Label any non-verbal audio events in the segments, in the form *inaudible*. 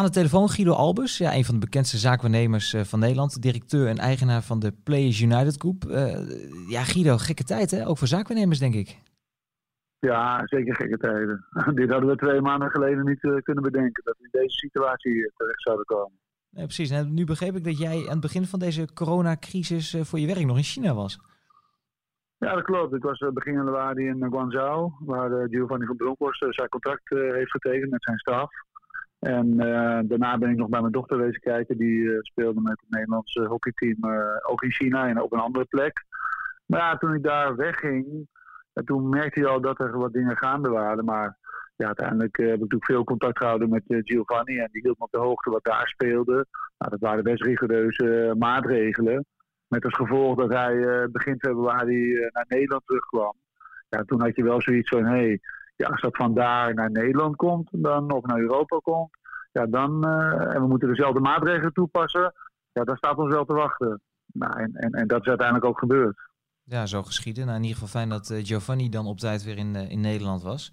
Aan de telefoon Guido Albus, ja, een van de bekendste zaakwaarnemers van Nederland. Directeur en eigenaar van de Players United Group. ja, Guido, gekke tijd hè? Ook voor zaakwaarnemers denk ik. Ja, zeker gekke tijden. *laughs* Dit hadden we twee maanden geleden niet kunnen bedenken. Dat we in deze situatie terecht zouden komen. Nee, precies. En nu begreep ik dat jij aan het begin van deze coronacrisis voor je werk nog in China was. Ja, dat klopt. Ik was eh, begin januari in Guangzhou, waar Giovanni van Bronckhorst zijn contract heeft getekend met zijn staf. En daarna ben ik nog bij mijn dochter wezen kijken. Die speelde met het Nederlandse hockeyteam ook in China en op een andere plek. Maar ja, toen ik daar wegging, toen merkte je al dat er wat dingen gaande waren. Maar ja, uiteindelijk heb ik natuurlijk veel contact gehouden met Giovanni. En die hield me op de hoogte wat daar speelde. Nou, dat waren best rigoureuze maatregelen. Met als gevolg dat hij begin februari naar Nederland terugkwam. Ja, toen had je wel zoiets van, hey, ja, als dat vandaar naar Nederland komt, dan, of naar Europa komt, ja, dan, uh, en we moeten dezelfde maatregelen toepassen, ja, dan staat ons wel te wachten. Nou, en, en, dat is uiteindelijk ook gebeurd. Ja, zo geschieden. Nou, in ieder geval fijn dat Giovanni dan op tijd weer in, in Nederland was.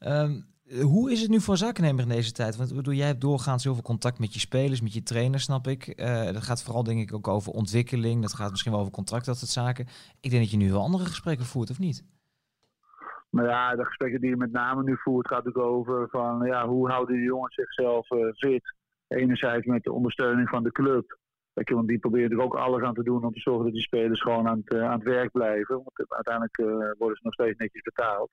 Um, hoe is het nu voor zakennemer in deze tijd? Want bedoel, jij hebt doorgaans heel veel contact met je spelers, met je trainers, snap ik. Dat gaat vooral denk ik ook over ontwikkeling. Dat gaat misschien wel over contract, dat soort zaken. Ik denk dat je nu wel andere gesprekken voert, of niet? Nou ja, de gesprekken die je met name nu voert, gaat ook over van ja, hoe houden de jongens zichzelf uh, fit. Enerzijds met de ondersteuning van de club. Je, want die proberen er ook alles aan te doen om te zorgen dat die spelers gewoon aan het, uh, aan het werk blijven. Want uiteindelijk worden ze nog steeds netjes betaald.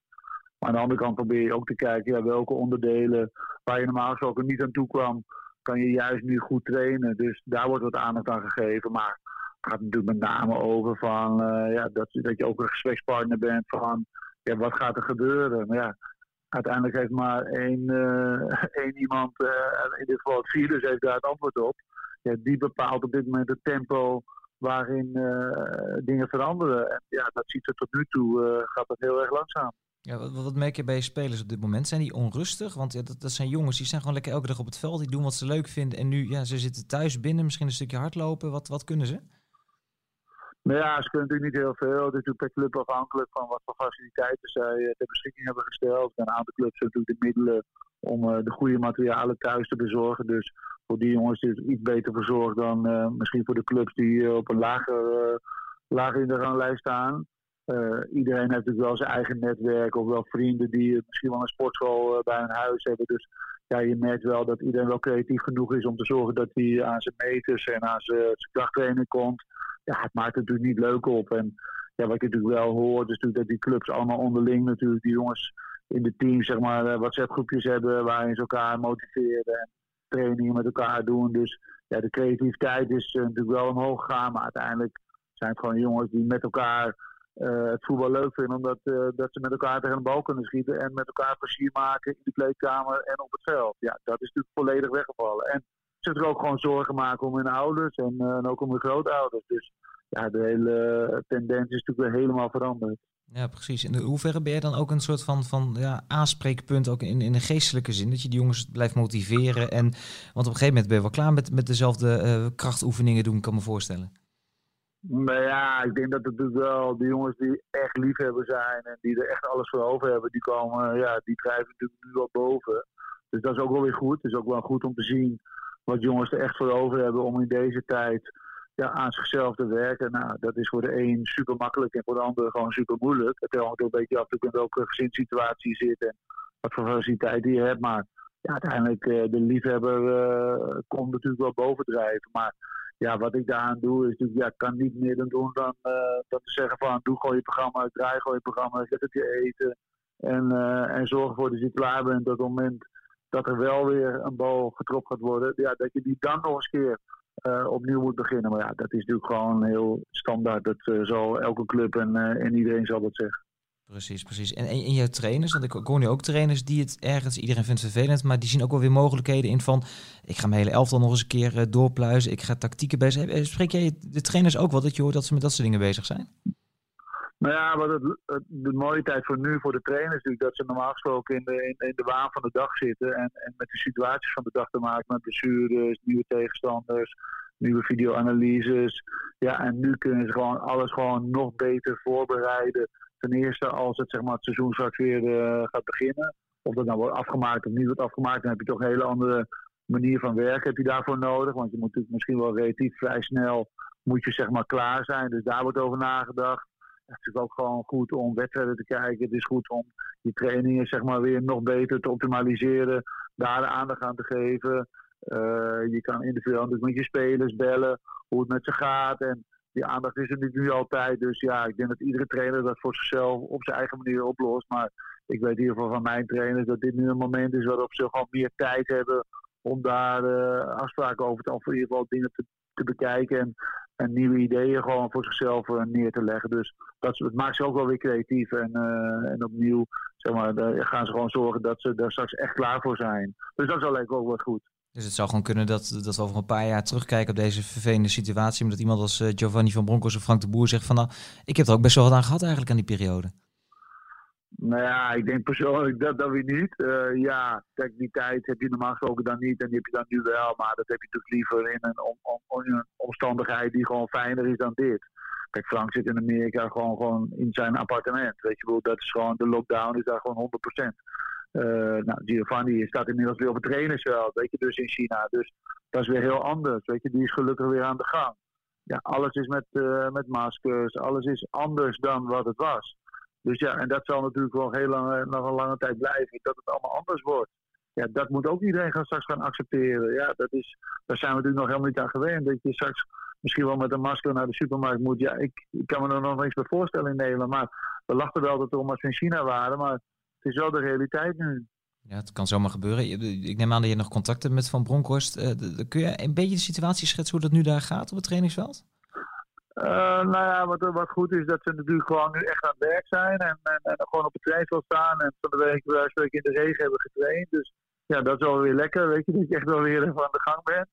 Maar aan de andere kant probeer je ook te kijken ja, welke onderdelen waar je normaal gesproken niet aan toe kwam, kan je juist nu goed trainen. Dus daar wordt wat aandacht aan gegeven. Maar het gaat natuurlijk met name over van, ja, dat, dat je ook een gesprekspartner bent van ja, wat gaat er gebeuren. Maar ja, uiteindelijk heeft maar één, uh, *laughs* één iemand, uh, in dit geval het virus, heeft daar het antwoord op. Ja, die bepaalt op dit moment het tempo waarin dingen veranderen. En ja, dat ziet er tot nu toe, gaat dat heel erg langzaam. Ja, wat, wat, merk je bij spelers op dit moment? Zijn die onrustig? Want ja, dat, dat zijn jongens die zijn gewoon lekker elke dag op het veld. Die doen wat ze leuk vinden. En nu, ja, ze zitten thuis binnen, misschien een stukje hardlopen. Wat, wat kunnen ze? Nou ja, ze kunnen natuurlijk niet heel veel. Het is natuurlijk per club afhankelijk van wat voor faciliteiten zij uh, ter beschikking hebben gesteld. En een aantal clubs hebben natuurlijk de middelen om uh, de goede materialen thuis te bezorgen. Dus voor die jongens is het iets beter verzorgd dan uh, misschien voor de clubs die op een lager, lager in de ranglijst staan. Uh, iedereen heeft natuurlijk wel zijn eigen netwerk of wel vrienden die misschien wel een sportschool uh, bij hun huis hebben. Dus ja, je merkt wel dat iedereen wel creatief genoeg is om te zorgen dat hij aan zijn meters en aan zijn, zijn krachttraining komt. Ja, het maakt het natuurlijk niet leuk op. En ja, wat ik natuurlijk wel hoor, is natuurlijk dat die clubs allemaal onderling natuurlijk die jongens in de team zeg maar uh, WhatsApp groepjes hebben waarin ze elkaar motiveren en trainingen met elkaar doen. Dus ja, de creativiteit is natuurlijk wel omhoog gegaan, maar uiteindelijk zijn het gewoon jongens die met elkaar uh, het voetbal leuk vinden. Omdat dat ze met elkaar tegen een bal kunnen schieten. En met elkaar plezier maken in de kleedkamer en op het veld. Ja, dat is natuurlijk volledig weggevallen. En zich ook gewoon zorgen maken om hun ouders en, uh, en ook om hun grootouders. Dus ja, de hele tendens is natuurlijk weer helemaal veranderd. Ja, precies. In hoeverre ben je dan ook een soort van, van ja, aanspreekpunt, ook in, in de geestelijke zin, dat je die jongens blijft motiveren? En, want op een gegeven moment ben je wel klaar met, met dezelfde krachtoefeningen doen, kan me voorstellen. Maar ja, ik denk dat het natuurlijk wel de jongens die echt liefhebber zijn en die er echt alles voor over hebben, die komen, ja, die drijven natuurlijk nu wel boven. Dus dat is ook wel weer goed. Het is ook wel goed om te zien wat jongens er echt voor over hebben om in deze tijd ja, aan zichzelf te werken. Nou, dat is voor de een super makkelijk en voor de ander gewoon super moeilijk. Het hangt ook een beetje af in welke gezinssituatie je zit en wat voor faciliteiten je hebt. Maar ja, uiteindelijk, uh, de liefhebber uh, komt natuurlijk wel bovendrijven. Maar ja, wat ik daaraan doe is natuurlijk, ja, ik kan niet meer doen dan, uh, dan te zeggen van doe gewoon je programma, draai gewoon je programma, zet het je eten. En, en zorg ervoor dat je klaar bent dat op het moment dat er wel weer een bal getropt gaat worden, ja, dat je die dan nog eens keer uh, opnieuw moet beginnen. Maar ja, dat is natuurlijk gewoon heel standaard. Dat zal elke club en, en iedereen zal dat zeggen. Precies, precies. En, en, jouw trainers, want ik hoor nu ook trainers die het ergens, iedereen vindt het vervelend, maar die zien ook wel weer mogelijkheden in van, ik ga mijn hele elftal nog eens een keer uh, doorpluizen, ik ga tactieken bezig. Eh, spreek jij de trainers ook wel dat je hoort dat ze met dat soort dingen bezig zijn? Nou ja, wat het, de mooie tijd voor nu voor de trainers natuurlijk dat ze normaal gesproken in de, in, de waan van de dag zitten en, en met de situaties van de dag te maken met blessures, nieuwe tegenstanders, nieuwe videoanalyses. Ja, en nu kunnen ze gewoon alles gewoon nog beter voorbereiden ten eerste als het, zeg maar, het seizoen straks weer uh, gaat beginnen. Of dat nou wordt afgemaakt of niet wordt afgemaakt, dan heb je toch een hele andere manier van werken heb je daarvoor nodig. Want je moet natuurlijk misschien wel relatief vrij snel moet je zeg maar klaar zijn. Dus daar wordt over nagedacht. Het is ook gewoon goed om wedstrijden te kijken. Het is goed om je trainingen zeg maar weer nog beter te optimaliseren. Daar aandacht aan te geven. Uh, je kan individueel natuurlijk met je spelers bellen. Hoe het met ze gaat. En die aandacht is er niet nu altijd. Dus ja, ik denk dat iedere trainer dat voor zichzelf op zijn eigen manier oplost. Maar ik weet in ieder geval van mijn trainers dat dit nu een moment is waarop ze gewoon meer tijd hebben om daar uh, afspraken over te, of in ieder geval dingen te, te bekijken. En en nieuwe ideeën gewoon voor zichzelf eh, neer te leggen. Dus dat, maakt ze ook wel weer creatief. En, uh, en opnieuw zeg maar, gaan ze gewoon zorgen dat ze daar straks echt klaar voor zijn. Dus dat is al ook wat goed. Dus het zou gewoon kunnen dat, dat we over een paar jaar terugkijken op deze vervelende situatie. Maar dat iemand als uh, Giovanni van Bronckhorst of Frank de Boer zegt van nou, ik heb er ook best wel wat aan gehad eigenlijk aan die periode. Nou ja, ik denk persoonlijk dat dat weer niet. Uh, ja, kijk, die tijd heb je normaal gesproken dan niet en die heb je dan nu wel. Maar dat heb je natuurlijk liever in een, om, om, een omstandigheid die gewoon fijner is dan dit. Kijk, Frank zit in Amerika gewoon, gewoon in zijn appartement. Weet je wel, dat is gewoon, de lockdown is daar gewoon 100%. Uh, eh, nou, Giovanni staat inmiddels weer op het trainersveld, weet je, dus in China. Dus dat is weer heel anders, weet je. Die is gelukkig weer aan de gang. Ja, alles is met, uh, met maskers, alles is anders dan wat het was. Dus ja, en dat zal natuurlijk wel heel lang, nog een lange tijd blijven, dat het allemaal anders wordt. Ja, dat moet ook iedereen gaan straks gaan accepteren. Ja, dat is, daar zijn we natuurlijk nog helemaal niet aan gewend. Dat je straks misschien wel met een masker naar de supermarkt moet. Ja, ik, kan me er nog niks bij voorstellen in Nederland. Maar we lachten wel dat we om als we in China waren. Maar het is wel de realiteit nu. Ja, het kan zomaar gebeuren. Ik neem aan dat je nog contacten met Van Bronckhorst. Uh, kun je een beetje de situatie schetsen hoe dat nu daar gaat op het trainingsveld? Uh, nou ja, wat, wat goed is dat ze natuurlijk gewoon nu echt aan het werk zijn en, en, en gewoon op het trainingsveld staan en van de week bij spreken in de regen hebben getraind. Dus ja, dat is wel weer lekker, weet je, *laughs* dat je echt wel weer even aan de gang bent.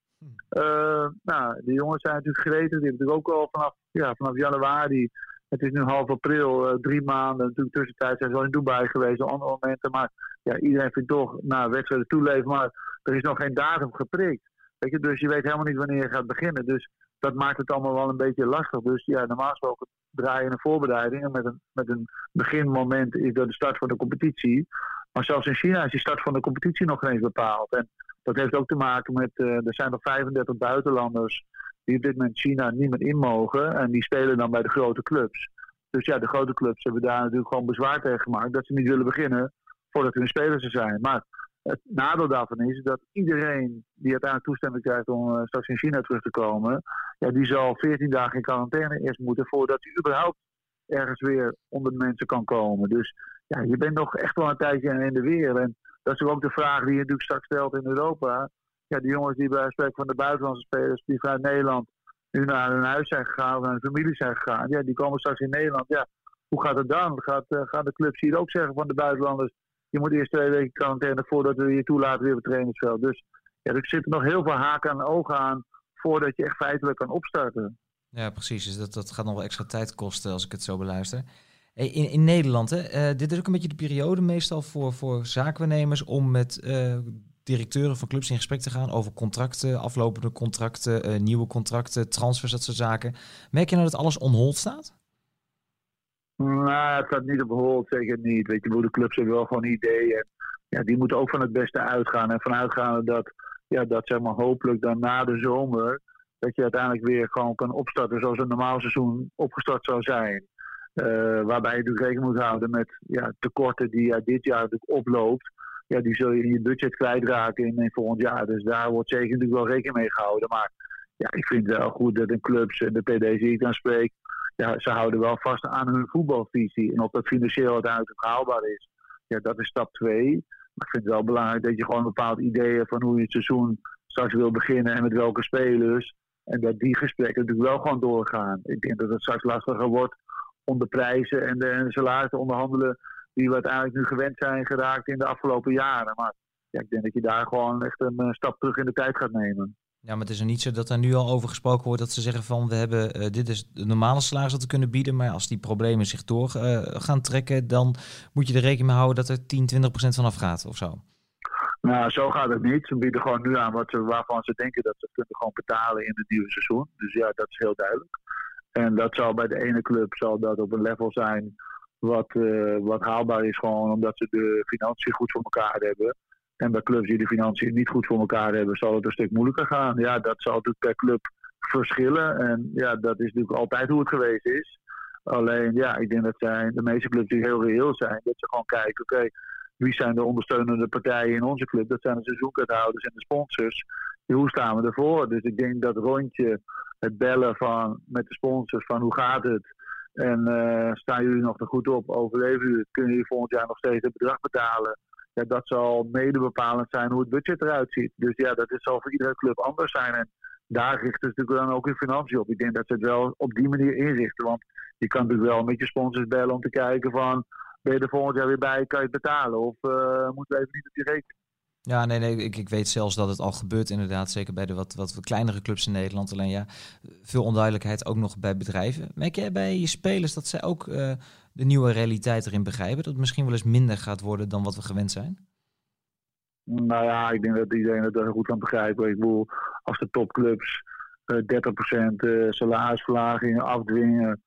Uh, nou, de jongens zijn natuurlijk gereden, die hebben natuurlijk ook al vanaf, ja, vanaf januari, het is nu half april, uh, drie maanden, natuurlijk tussentijd zijn ze al in Dubai geweest, op andere momenten, maar ja, iedereen vindt toch, nou, wedstrijden toeleven, maar er is nog geen datum geprikt. Weet je, dus je weet helemaal niet wanneer je gaat beginnen. Dus dat maakt het allemaal wel een beetje lastig. Dus ja, normaal gesproken draaien een voorbereiding. En met een, met een beginmoment is dat de start van de competitie. Maar zelfs in China is die start van de competitie nog geen bepaald. En dat heeft ook te maken met, uh, er zijn nog 35 buitenlanders die op dit moment China niet meer in mogen. En die spelen dan bij de grote clubs. Dus ja, de grote clubs hebben daar natuurlijk gewoon bezwaar tegen gemaakt. Dat ze niet willen beginnen voordat hun spelers er zijn. Maar het nadeel daarvan is dat iedereen die uiteindelijk toestemming krijgt om uh, straks in China terug te komen, ja, die zal 14 dagen in quarantaine eerst moeten voordat hij überhaupt ergens weer onder de mensen kan komen. Dus ja, je bent nog echt wel een tijdje in de weer. En dat is ook de vraag die je natuurlijk straks stelt in Europa. Ja, die jongens die bij spreken van de buitenlandse spelers die vanuit Nederland nu naar hun huis zijn gegaan of naar hun familie zijn gegaan, ja, die komen straks in Nederland. Ja, hoe gaat het dan? Gaat, uh, gaan de clubs hier ook zeggen van de buitenlanders? Je moet eerst twee weken quarantaine voordat we je toelaten weer op het trainingsveld. Dus ja, er zitten nog heel veel haken en ogen aan voordat je echt feitelijk kan opstarten. Ja, precies. Dus dat, gaat nog wel extra tijd kosten als ik het zo beluister. In, in Nederland, hè, uh, dit is ook een beetje de periode meestal voor, voor om met uh, directeuren van clubs in gesprek te gaan over contracten, aflopende contracten, uh, nieuwe contracten, transfers, dat soort zaken. Merk je nou dat alles on staat? Nou, het gaat niet op hold, zeker niet. Weet je, de clubs hebben wel gewoon ideeën. Ja, die moeten ook van het beste uitgaan. En vanuitgaan dat, ja, dat zeg maar hopelijk dan na de zomer, dat je uiteindelijk weer gewoon kan opstarten zoals een normaal seizoen opgestart zou zijn. Uh, waarbij je natuurlijk rekening moet houden met ja, tekorten die ja, dit jaar natuurlijk oploopt. Ja, die zul je in je budget kwijtraken in, in volgend jaar. Dus daar wordt zeker natuurlijk wel rekening mee gehouden. Maar ja, ik vind het wel goed dat een clubs en de PD's die ik dan spreek, ja, ze houden wel vast aan hun voetbalvisie. En of dat financieel uiteindelijk haalbaar is, ja, dat is stap twee. Maar ik vind het wel belangrijk dat je gewoon een bepaald idee hebt van hoe je het seizoen straks wil beginnen en met welke spelers. En dat die gesprekken natuurlijk wel gewoon doorgaan. Ik denk dat het straks lastiger wordt om de prijzen en de, en de salarissen te onderhandelen die we uiteindelijk nu gewend zijn geraakt in de afgelopen jaren. Maar ja, ik denk dat je daar gewoon echt een stap terug in de tijd gaat nemen. Ja, maar het is er niet zo dat er nu al over gesproken wordt dat ze zeggen van we hebben uh, dit is de normale salaris dat we kunnen bieden, maar als die problemen zich door uh, gaan trekken, dan moet je er rekening mee houden dat er 10, 20 procent van afgaat of zo. Nou, zo gaat het niet. Ze bieden gewoon nu aan wat ze, waarvan ze denken dat ze kunnen gewoon betalen in het nieuwe seizoen. Dus ja, dat is heel duidelijk. En dat zal bij de ene club zal dat op een level zijn wat, uh, wat haalbaar is, gewoon omdat ze de financiën goed voor elkaar hebben. En bij clubs die de financiën niet goed voor elkaar hebben, zal het een stuk moeilijker gaan. Ja, dat zal natuurlijk per club verschillen. En ja, dat is natuurlijk altijd hoe het geweest is. Alleen, ja, ik denk dat zijn de meeste clubs die heel reëel zijn, dat ze gewoon kijken, oké, wie zijn de ondersteunende partijen in onze club? Dat zijn de seizoenkaarthouders en de sponsors. hoe staan we ervoor? Dus ik denk dat rondje, het bellen van, met de sponsors van hoe gaat het? En uh, staan jullie nog er goed op? Overleven jullie? Kunnen jullie volgend jaar nog steeds het bedrag betalen? Ja, dat zal mede bepalend zijn hoe het budget eruit ziet. Dus ja, dat zal voor iedere club anders zijn. En daar richten ze natuurlijk dan ook hun financiën op. Ik denk dat ze het wel op die manier inrichten. Want je kan natuurlijk wel met je sponsors bellen om te kijken van... ben je er volgend jaar weer bij, kan je betalen? Of uh, moeten we even niet op die rekening? Ja, nee, nee ik, ik weet zelfs dat het al gebeurt inderdaad. Zeker bij de wat, wat kleinere clubs in Nederland. Alleen ja, veel onduidelijkheid ook nog bij bedrijven. Merk jij bij je spelers dat zij ook uh, de nieuwe realiteit erin begrijpen? Dat het misschien wel eens minder gaat worden dan wat we gewend zijn? Nou ja, ik denk dat iedereen het heel goed kan begrijpen. Ik bedoel, als de topclubs uh, 30% uh, salarisverlagingen afdwingen,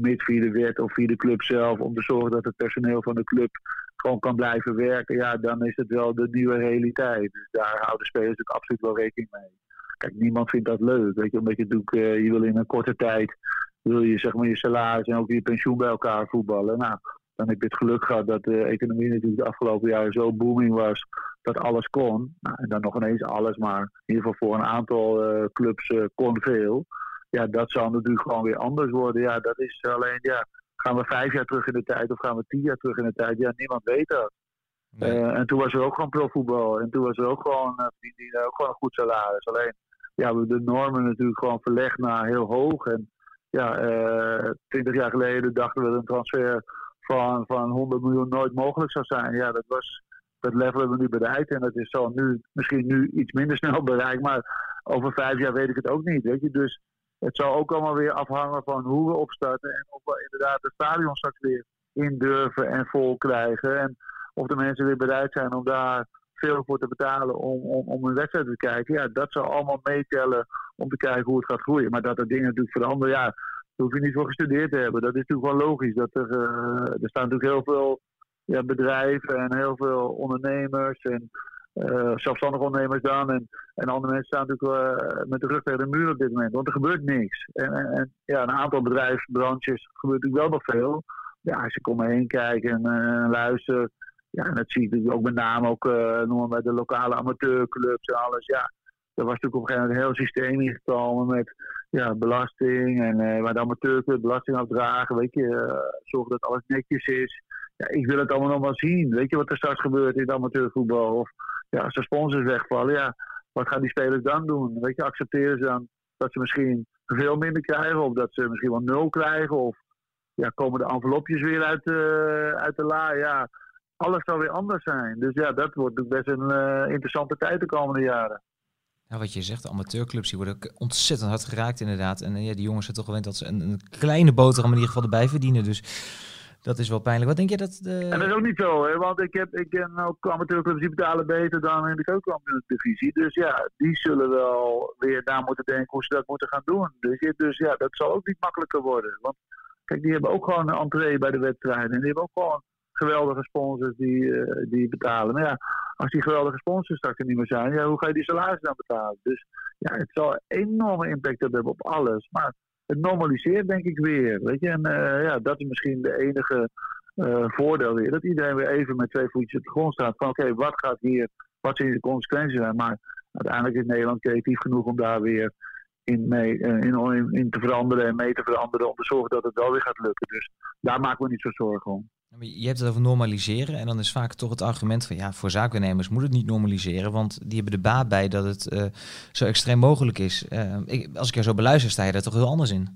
mits via de wet of via de club zelf, om te zorgen dat het personeel van de club gewoon kan blijven werken, ja, dan is het wel de nieuwe realiteit. Dus daar houden spelers natuurlijk absoluut wel rekening mee. Kijk, niemand vindt dat leuk, weet je, omdat je natuurlijk, uh, je wil in een korte tijd, wil je zeg maar je salaris en ook je pensioen bij elkaar voetballen. Nou, dan heb je het geluk gehad dat de economie natuurlijk de afgelopen jaren zo booming was dat alles kon. Nou, en dan nog ineens alles, maar in ieder geval voor een aantal uh, clubs uh, kon veel. Ja, dat zal natuurlijk gewoon weer anders worden. Ja, dat is alleen, ja, gaan we vijf jaar terug in de tijd of gaan we tien jaar terug in de tijd? Ja, niemand weet dat. Nee. Uh, en toen was er ook gewoon profvoetbal. En toen was er ook gewoon, die, ook gewoon een goed salaris. Alleen, ja, we de normen natuurlijk gewoon verlegd naar heel hoog. En ja, twintig jaar geleden dachten we dat een transfer van, van 100 miljoen nooit mogelijk zou zijn. Ja, dat was dat level hebben we nu bereikt. En dat is zo nu, misschien nu iets minder *laughs* snel bereikt. Maar over vijf jaar weet ik het ook niet. Weet je? Dus het zal ook allemaal weer afhangen van hoe we opstarten. En of we inderdaad het stadion straks weer in durven en vol krijgen. En of de mensen weer bereid zijn om daar veel voor te betalen om, om, om een wedstrijd te kijken. Ja, dat zal allemaal meetellen om te kijken hoe het gaat groeien. Maar dat er dingen natuurlijk veranderen, ja, daar hoef je niet voor gestudeerd te hebben. Dat is natuurlijk wel logisch. Dat er, uh, er staan natuurlijk heel veel ja, bedrijven en heel veel ondernemers en uh, zelfstandige ondernemers dan. En, en andere mensen staan natuurlijk uh, met de rug tegen de muur op dit moment, want er gebeurt niks. En, en, en ja, een aantal bedrijfsbranches gebeurt natuurlijk wel nog veel. Ja, als je komt heen kijken en luisteren, ja, en dat zie je ook met name ook, noemen bij de lokale amateurclubs en alles. Ja, er was natuurlijk op een gegeven moment een heel systeem ingekomen met ja, belasting en uh, waar de amateurclub belasting afdragen, weet je, uh, zorgen dat alles netjes is ja, ik wil het allemaal nog wel zien. Weet je wat er straks gebeurt in het amateurvoetbal? Of ja, als de sponsors wegvallen, ja, wat gaan die spelers dan doen? Weet je, accepteren ze dan dat ze misschien veel minder krijgen? Of dat ze misschien wel nul krijgen? Of ja, komen de envelopjes weer uit, uh, uit de la? Ja, alles zal weer anders zijn. Dus ja, dat wordt best een uh, interessante tijd de komende jaren. Ja, wat je zegt, de amateurclubs die worden ontzettend hard geraakt inderdaad. En ja, die jongens zijn toch gewend dat ze een, een kleine boterham in ieder geval erbij verdienen. Dus dat is wel pijnlijk. Wat denk je dat... De... En dat is ook niet zo, hè? want ik, heb, ik ken ook amateurclubs die betalen beter dan in de keukenkampioen-divisie. Dus ja, die zullen wel weer daar moeten denken hoe ze dat moeten gaan doen. Dus, dus ja, dat zal ook niet makkelijker worden. Want kijk, die hebben ook gewoon een entree bij de wedstrijden. En die hebben ook gewoon geweldige sponsors die, uh, die betalen. Maar ja, als die geweldige sponsors straks er niet meer zijn, ja, hoe ga je die salaris dan betalen? Dus ja, het zal enorme impact hebben op alles. Maar het normaliseert denk ik weer. Weet je? En uh, ja, dat is misschien de enige uh, voordeel weer. Dat iedereen weer even met twee voetjes op de grond staat. Van oké, wat gaat hier, wat zijn de consequenties zijn. Maar uiteindelijk is Nederland creatief genoeg om daar weer in, mee, in, in, te veranderen en mee te veranderen. Om te zorgen dat het wel weer gaat lukken. Dus daar maken we niet zo zorgen om. Je hebt het over normaliseren en dan is vaak toch het argument van ja, voor zaakwaarnemers moet het niet normaliseren, want die hebben de baat bij dat het uh, zo extreem mogelijk is. Uh, ik, als ik je zo beluister, sta je daar toch heel anders in?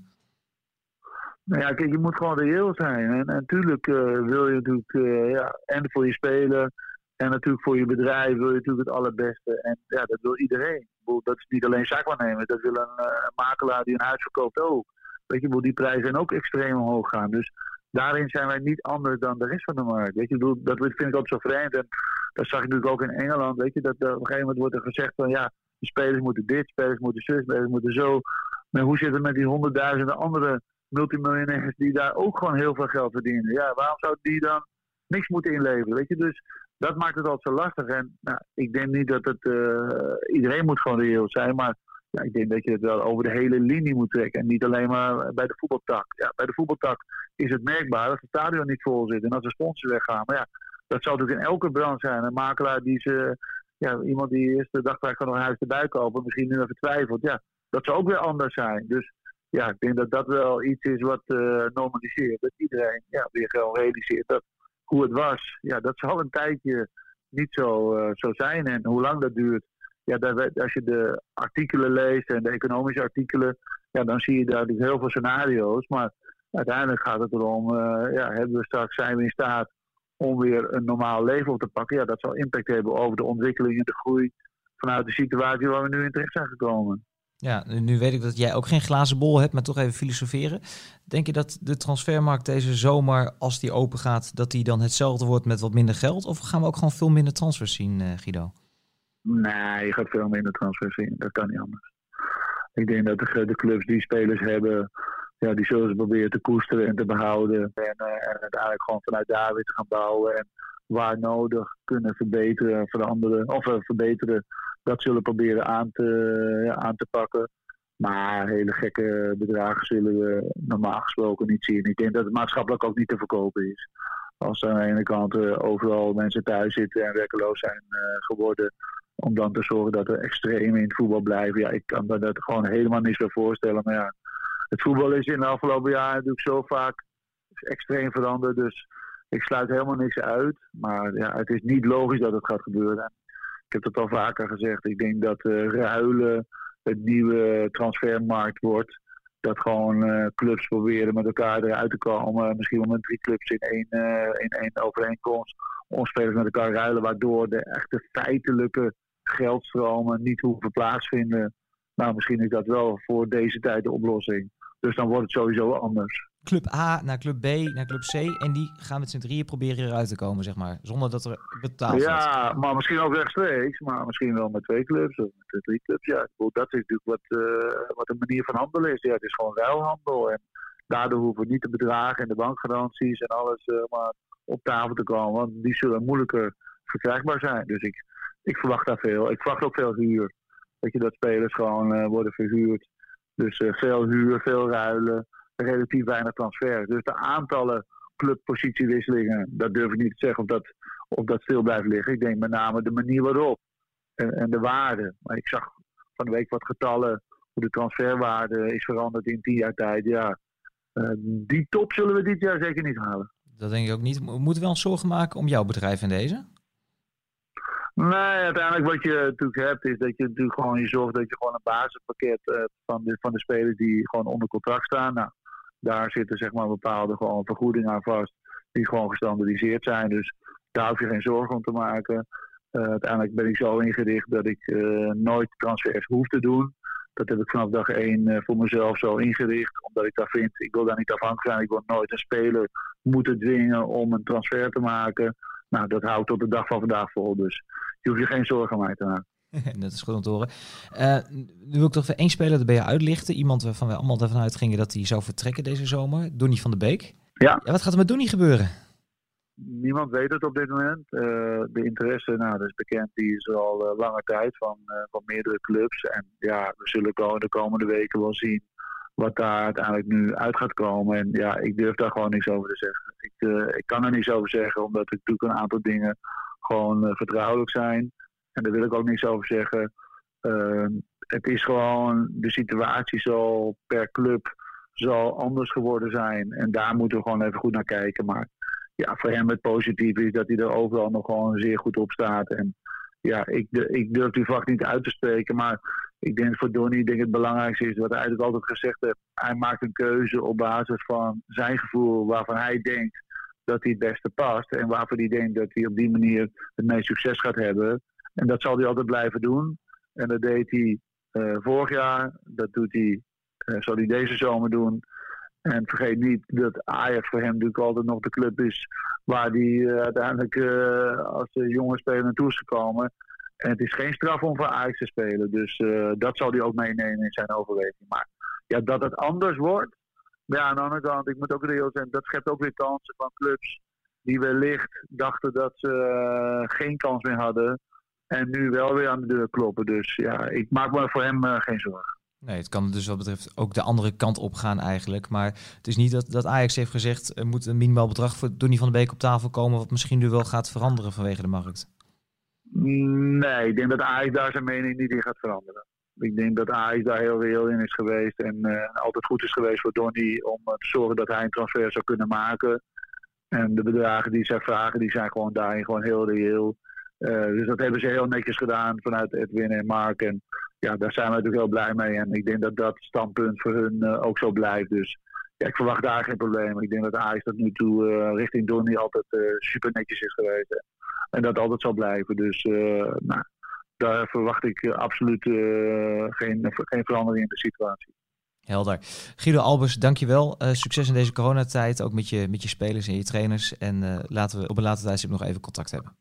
Nou ja, kijk, je moet gewoon reëel zijn. En natuurlijk uh, wil je natuurlijk, ja, en voor je speler en natuurlijk voor je bedrijf wil je natuurlijk het allerbeste. En ja, dat wil iedereen. Dat is niet alleen zaakwaarnemers, dat wil een, een makelaar die een huis verkoopt ook. Weet je, die prijzen zijn ook extreem omhoog gaan. Dus daarin zijn wij niet anders dan de rest van de markt. Weet je, dat vind ik ook zo vreemd. En dat zag ik natuurlijk ook in Engeland. Weet je, dat op een gegeven moment wordt er gezegd van ja, de spelers moeten dit, spelers moeten zus, spelers moeten zo. Maar hoe zit het met die honderdduizenden andere multimiljonairs die daar ook gewoon heel veel geld verdienen? Ja, waarom zou die dan niks moeten inleveren? Weet je, dus dat maakt het altijd zo lastig. En nou, ik denk niet dat het iedereen moet gewoon reëel zijn, maar ja, ik denk dat je het wel over de hele linie moet trekken. En niet alleen maar bij de voetbaltak. Ja, bij de voetbaltak is het merkbaar dat het stadion niet vol zit. En als de sponsors weggaan. Maar ja, dat zal natuurlijk in elke branche zijn. Een makelaar die ze. Ja, iemand die eerst dag kan nog een huis erbij kopen. Misschien nu even twijfelt. Ja, dat zou ook weer anders zijn. Dus ja, ik denk dat dat wel iets is wat uh, normaliseert. Dat iedereen ja, weer gewoon realiseert dat hoe het was. Ja, dat zal een tijdje niet zo, uh, zo zijn. En hoe lang dat duurt, ja, als je de artikelen leest en de economische artikelen, ja, dan zie je daar dus heel veel scenario's. Maar uiteindelijk gaat het erom, uh, ja, hebben we straks, zijn we in staat om weer een normaal leven op te pakken? Ja, dat zal impact hebben over de ontwikkeling en de groei vanuit de situatie waar we nu in terecht zijn gekomen. Ja, nu weet ik dat jij ook geen glazen bol hebt, maar toch even filosoferen. Denk je dat de transfermarkt deze zomer, als die open gaat, dat die dan hetzelfde wordt met wat minder geld? Of gaan we ook gewoon veel minder transfers zien, uh, Guido? Nee, je gaat veel minder transfers zien. Dat kan niet anders. Ik denk dat de, de clubs die spelers hebben, ja, die zullen ze proberen te koesteren en te behouden. En, uh, en uiteindelijk gewoon vanuit daar weer te gaan bouwen. En waar nodig kunnen verbeteren, veranderen of uh, verbeteren. Dat zullen proberen aan te, ja, aan te pakken. Maar hele gekke bedragen zullen we normaal gesproken niet zien. Ik denk dat het maatschappelijk ook niet te verkopen is. Als aan de ene kant uh, overal mensen thuis zitten en werkeloos zijn geworden om dan te zorgen dat er extreem in het voetbal blijven. Ja, ik kan me dat gewoon helemaal niet zo voorstellen. Maar ja, het voetbal is in de afgelopen jaren natuurlijk zo vaak extreem veranderd. Dus ik sluit helemaal niks uit. Maar ja, het is niet logisch dat het gaat gebeuren. Ik heb het al vaker gezegd. Ik denk dat uh, ruilen het nieuwe transfermarkt wordt. Dat gewoon uh, clubs proberen met elkaar eruit te komen. Misschien wel met drie clubs in één, uh, in één overeenkomst. Om spelers met elkaar ruilen. Waardoor de echte feitelijke geldstromen niet hoeven plaatsvinden. Nou, misschien is dat wel voor deze tijd de oplossing. Dus dan wordt het sowieso anders. Club A naar club B naar club C. En die gaan met z'n drieën proberen eruit te komen, zeg maar. Zonder dat er betaald wordt. Ja, maar misschien ook rechtstreeks. Maar misschien wel met twee clubs of met drie clubs. Ja, dat is natuurlijk wat, uh, wat een manier van handelen is. Ja, het is gewoon ruilhandel. En daardoor hoeven niet de bedragen en de bankgaranties en alles uh, maar op tafel te komen. Want die zullen moeilijker verkrijgbaar zijn. Dus ik, ik verwacht daar veel. Ik verwacht ook veel huur. Dat je dat spelers gewoon uh, worden verhuurd. Dus uh, veel huur, veel ruilen, relatief weinig transfer. Dus de aantallen clubpositiewisselingen, dat durf ik niet te zeggen of dat, of dat stil blijft liggen. Ik denk met name de manier waarop en, en de waarde. Maar ik zag van de week wat getallen hoe de transferwaarde is veranderd in tien jaar tijd. Ja, uh, die top zullen we dit jaar zeker niet halen. Dat denk ik ook niet. We moeten wel zorgen maken om jouw bedrijf in deze? Nee, uiteindelijk wat je natuurlijk hebt, is dat je natuurlijk gewoon je zorgt dat je gewoon een basispakket hebt uh, van, de, van de spelers die gewoon onder contract staan. Nou, daar zitten zeg maar bepaalde gewoon vergoedingen aan vast, die gewoon gestandardiseerd zijn. Dus daar hoef je geen zorgen om te maken. Uh, uiteindelijk ben ik zo ingericht dat ik uh, nooit transfers hoef te doen. Dat heb ik vanaf dag één voor mezelf zo ingericht, omdat ik daar vind, ik wil daar niet afhankelijk zijn. Ik wil nooit een speler moeten dwingen om een transfer te maken. Nou, dat houdt tot de dag van vandaag vol. Dus je hoeft je geen zorgen aan mij te maken. *laughs* dat is goed om te horen. Uh, nu wil ik toch even één speler erbij uitlichten. Iemand waarvan wij allemaal ervan uitgingen dat hij zou vertrekken deze zomer. Donny van de Beek. Ja. ja wat gaat er met Donny gebeuren? Niemand weet het op dit moment. Uh, de interesse, nou, dat is bekend, die is al uh, lange tijd van, van meerdere clubs. En ja, we zullen de komende weken wel zien wat daar uiteindelijk nu uit gaat komen. En ja, ik durf daar gewoon niks over te zeggen. Ik, ik kan er niks over zeggen, omdat ik natuurlijk een aantal dingen gewoon uh, vertrouwelijk zijn. En daar wil ik ook niks over zeggen. Uh, het is gewoon, de situatie zal per club zal anders geworden zijn. En daar moeten we gewoon even goed naar kijken. Maar ja, voor hem het positieve is dat hij er overal nog gewoon zeer goed op staat. En ja, ik, ik durf die vak niet uit te spreken. Maar ik denk voor Donny denk het belangrijkste is wat hij eigenlijk altijd gezegd heeft. Hij maakt een keuze op basis van zijn gevoel waarvan hij denkt dat hij het beste past. En waarvoor hij denkt dat hij op die manier het meest succes gaat hebben. En dat zal hij altijd blijven doen. En dat deed hij uh, vorig jaar. Dat doet hij, uh, zal hij deze zomer doen. En vergeet niet dat Ajax voor hem natuurlijk altijd nog de club is waar hij uh, uiteindelijk als jonge speler naartoe is gekomen. En het is geen straf om voor Ajax te spelen. Dus dat zal hij ook meenemen in zijn overweging. Maar ja, dat het anders wordt, maar ja, aan de andere kant, ik moet ook reëel zijn, dat schept ook weer kansen van clubs die wellicht dachten dat ze geen kans meer hadden. En nu wel weer aan de deur kloppen. Dus ja, ik maak me voor hem geen zorgen. Nee, het kan dus wat betreft ook de andere kant op gaan eigenlijk. Maar het is niet dat, dat Ajax heeft gezegd... er moet een minimaal bedrag voor Donny van de Beek op tafel komen... wat misschien nu wel gaat veranderen vanwege de markt. Nee, ik denk dat Ajax daar zijn mening niet in gaat veranderen. Ik denk dat Ajax daar heel reëel in is geweest en uh, altijd goed is geweest voor Donny om uh, te zorgen dat hij een transfer zou kunnen maken. En de bedragen die zij vragen, die zijn gewoon daarin gewoon heel reëel. Uh, dus dat hebben ze heel netjes gedaan vanuit Edwin en Mark. En ja, daar zijn we natuurlijk heel blij mee. En ik denk dat dat standpunt voor hun ook zo blijft. Dus ja, ik verwacht daar geen probleem. Ik denk dat Ajax tot nu toe richting Donny altijd super netjes is geweest. En dat altijd zal blijven. Dus nou, daar verwacht ik eh, absoluut eh, geen, geen verandering in de situatie. Helder. Guido Albers, dankjewel. Uh, succes in deze coronatijd, ook met je, met je spelers en je trainers. En laten we op een later tijdstip nog even contact hebben.